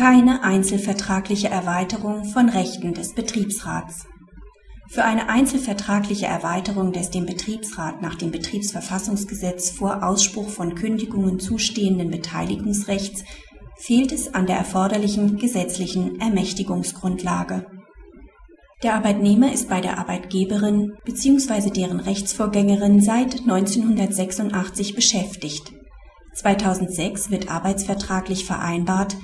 keine einzelvertragliche Erweiterung von Rechten des Betriebsrats. Für eine einzelvertragliche Erweiterung des dem Betriebsrat nach dem Betriebsverfassungsgesetz vor Ausspruch von Kündigungen zustehenden Beteiligungsrechts fehlt es an der erforderlichen gesetzlichen Ermächtigungsgrundlage. Der Arbeitnehmer ist bei der Arbeitgeberin bzw. deren Rechtsvorgängerin seit 1986 beschäftigt. 2006 wird arbeitsvertraglich vereinbart,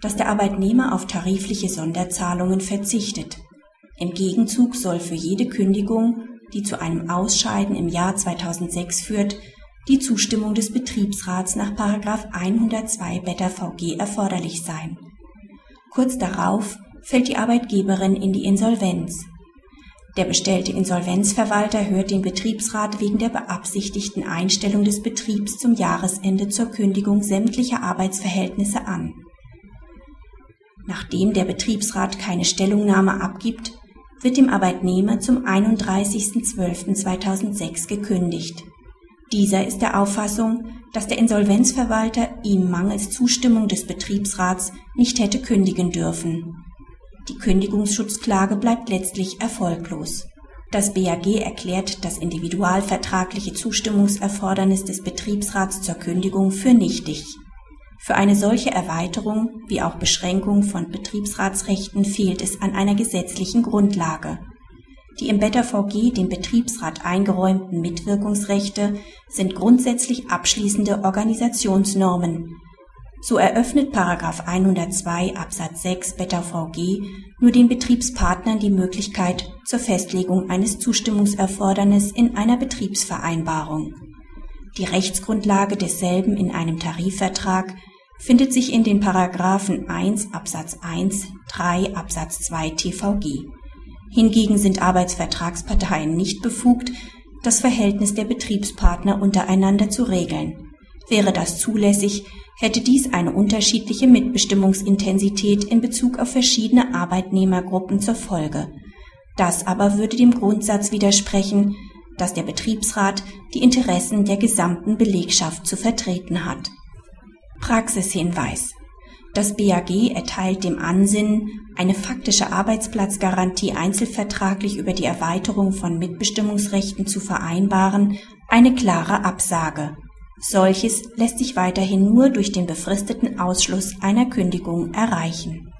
dass der Arbeitnehmer auf tarifliche Sonderzahlungen verzichtet. Im Gegenzug soll für jede Kündigung, die zu einem Ausscheiden im Jahr 2006 führt, die Zustimmung des Betriebsrats nach 102 Beta VG erforderlich sein. Kurz darauf fällt die Arbeitgeberin in die Insolvenz. Der bestellte Insolvenzverwalter hört den Betriebsrat wegen der beabsichtigten Einstellung des Betriebs zum Jahresende zur Kündigung sämtlicher Arbeitsverhältnisse an. Nachdem der Betriebsrat keine Stellungnahme abgibt, wird dem Arbeitnehmer zum 31.12.2006 gekündigt. Dieser ist der Auffassung, dass der Insolvenzverwalter ihm mangels Zustimmung des Betriebsrats nicht hätte kündigen dürfen. Die Kündigungsschutzklage bleibt letztlich erfolglos. Das BAG erklärt das individualvertragliche Zustimmungserfordernis des Betriebsrats zur Kündigung für nichtig. Für eine solche Erweiterung wie auch Beschränkung von Betriebsratsrechten fehlt es an einer gesetzlichen Grundlage. Die im Better VG dem Betriebsrat eingeräumten Mitwirkungsrechte sind grundsätzlich abschließende Organisationsnormen. So eröffnet § 102 Absatz 6 Better VG nur den Betriebspartnern die Möglichkeit zur Festlegung eines Zustimmungserfordernisses in einer Betriebsvereinbarung. Die Rechtsgrundlage desselben in einem Tarifvertrag findet sich in den Paragraphen 1 Absatz 1, 3 Absatz 2 TVG. Hingegen sind Arbeitsvertragsparteien nicht befugt, das Verhältnis der Betriebspartner untereinander zu regeln. Wäre das zulässig, hätte dies eine unterschiedliche Mitbestimmungsintensität in Bezug auf verschiedene Arbeitnehmergruppen zur Folge. Das aber würde dem Grundsatz widersprechen, dass der Betriebsrat die Interessen der gesamten Belegschaft zu vertreten hat. Praxishinweis das BAG erteilt dem Ansinnen, eine faktische Arbeitsplatzgarantie einzelvertraglich über die Erweiterung von Mitbestimmungsrechten zu vereinbaren, eine klare Absage. Solches lässt sich weiterhin nur durch den befristeten Ausschluss einer Kündigung erreichen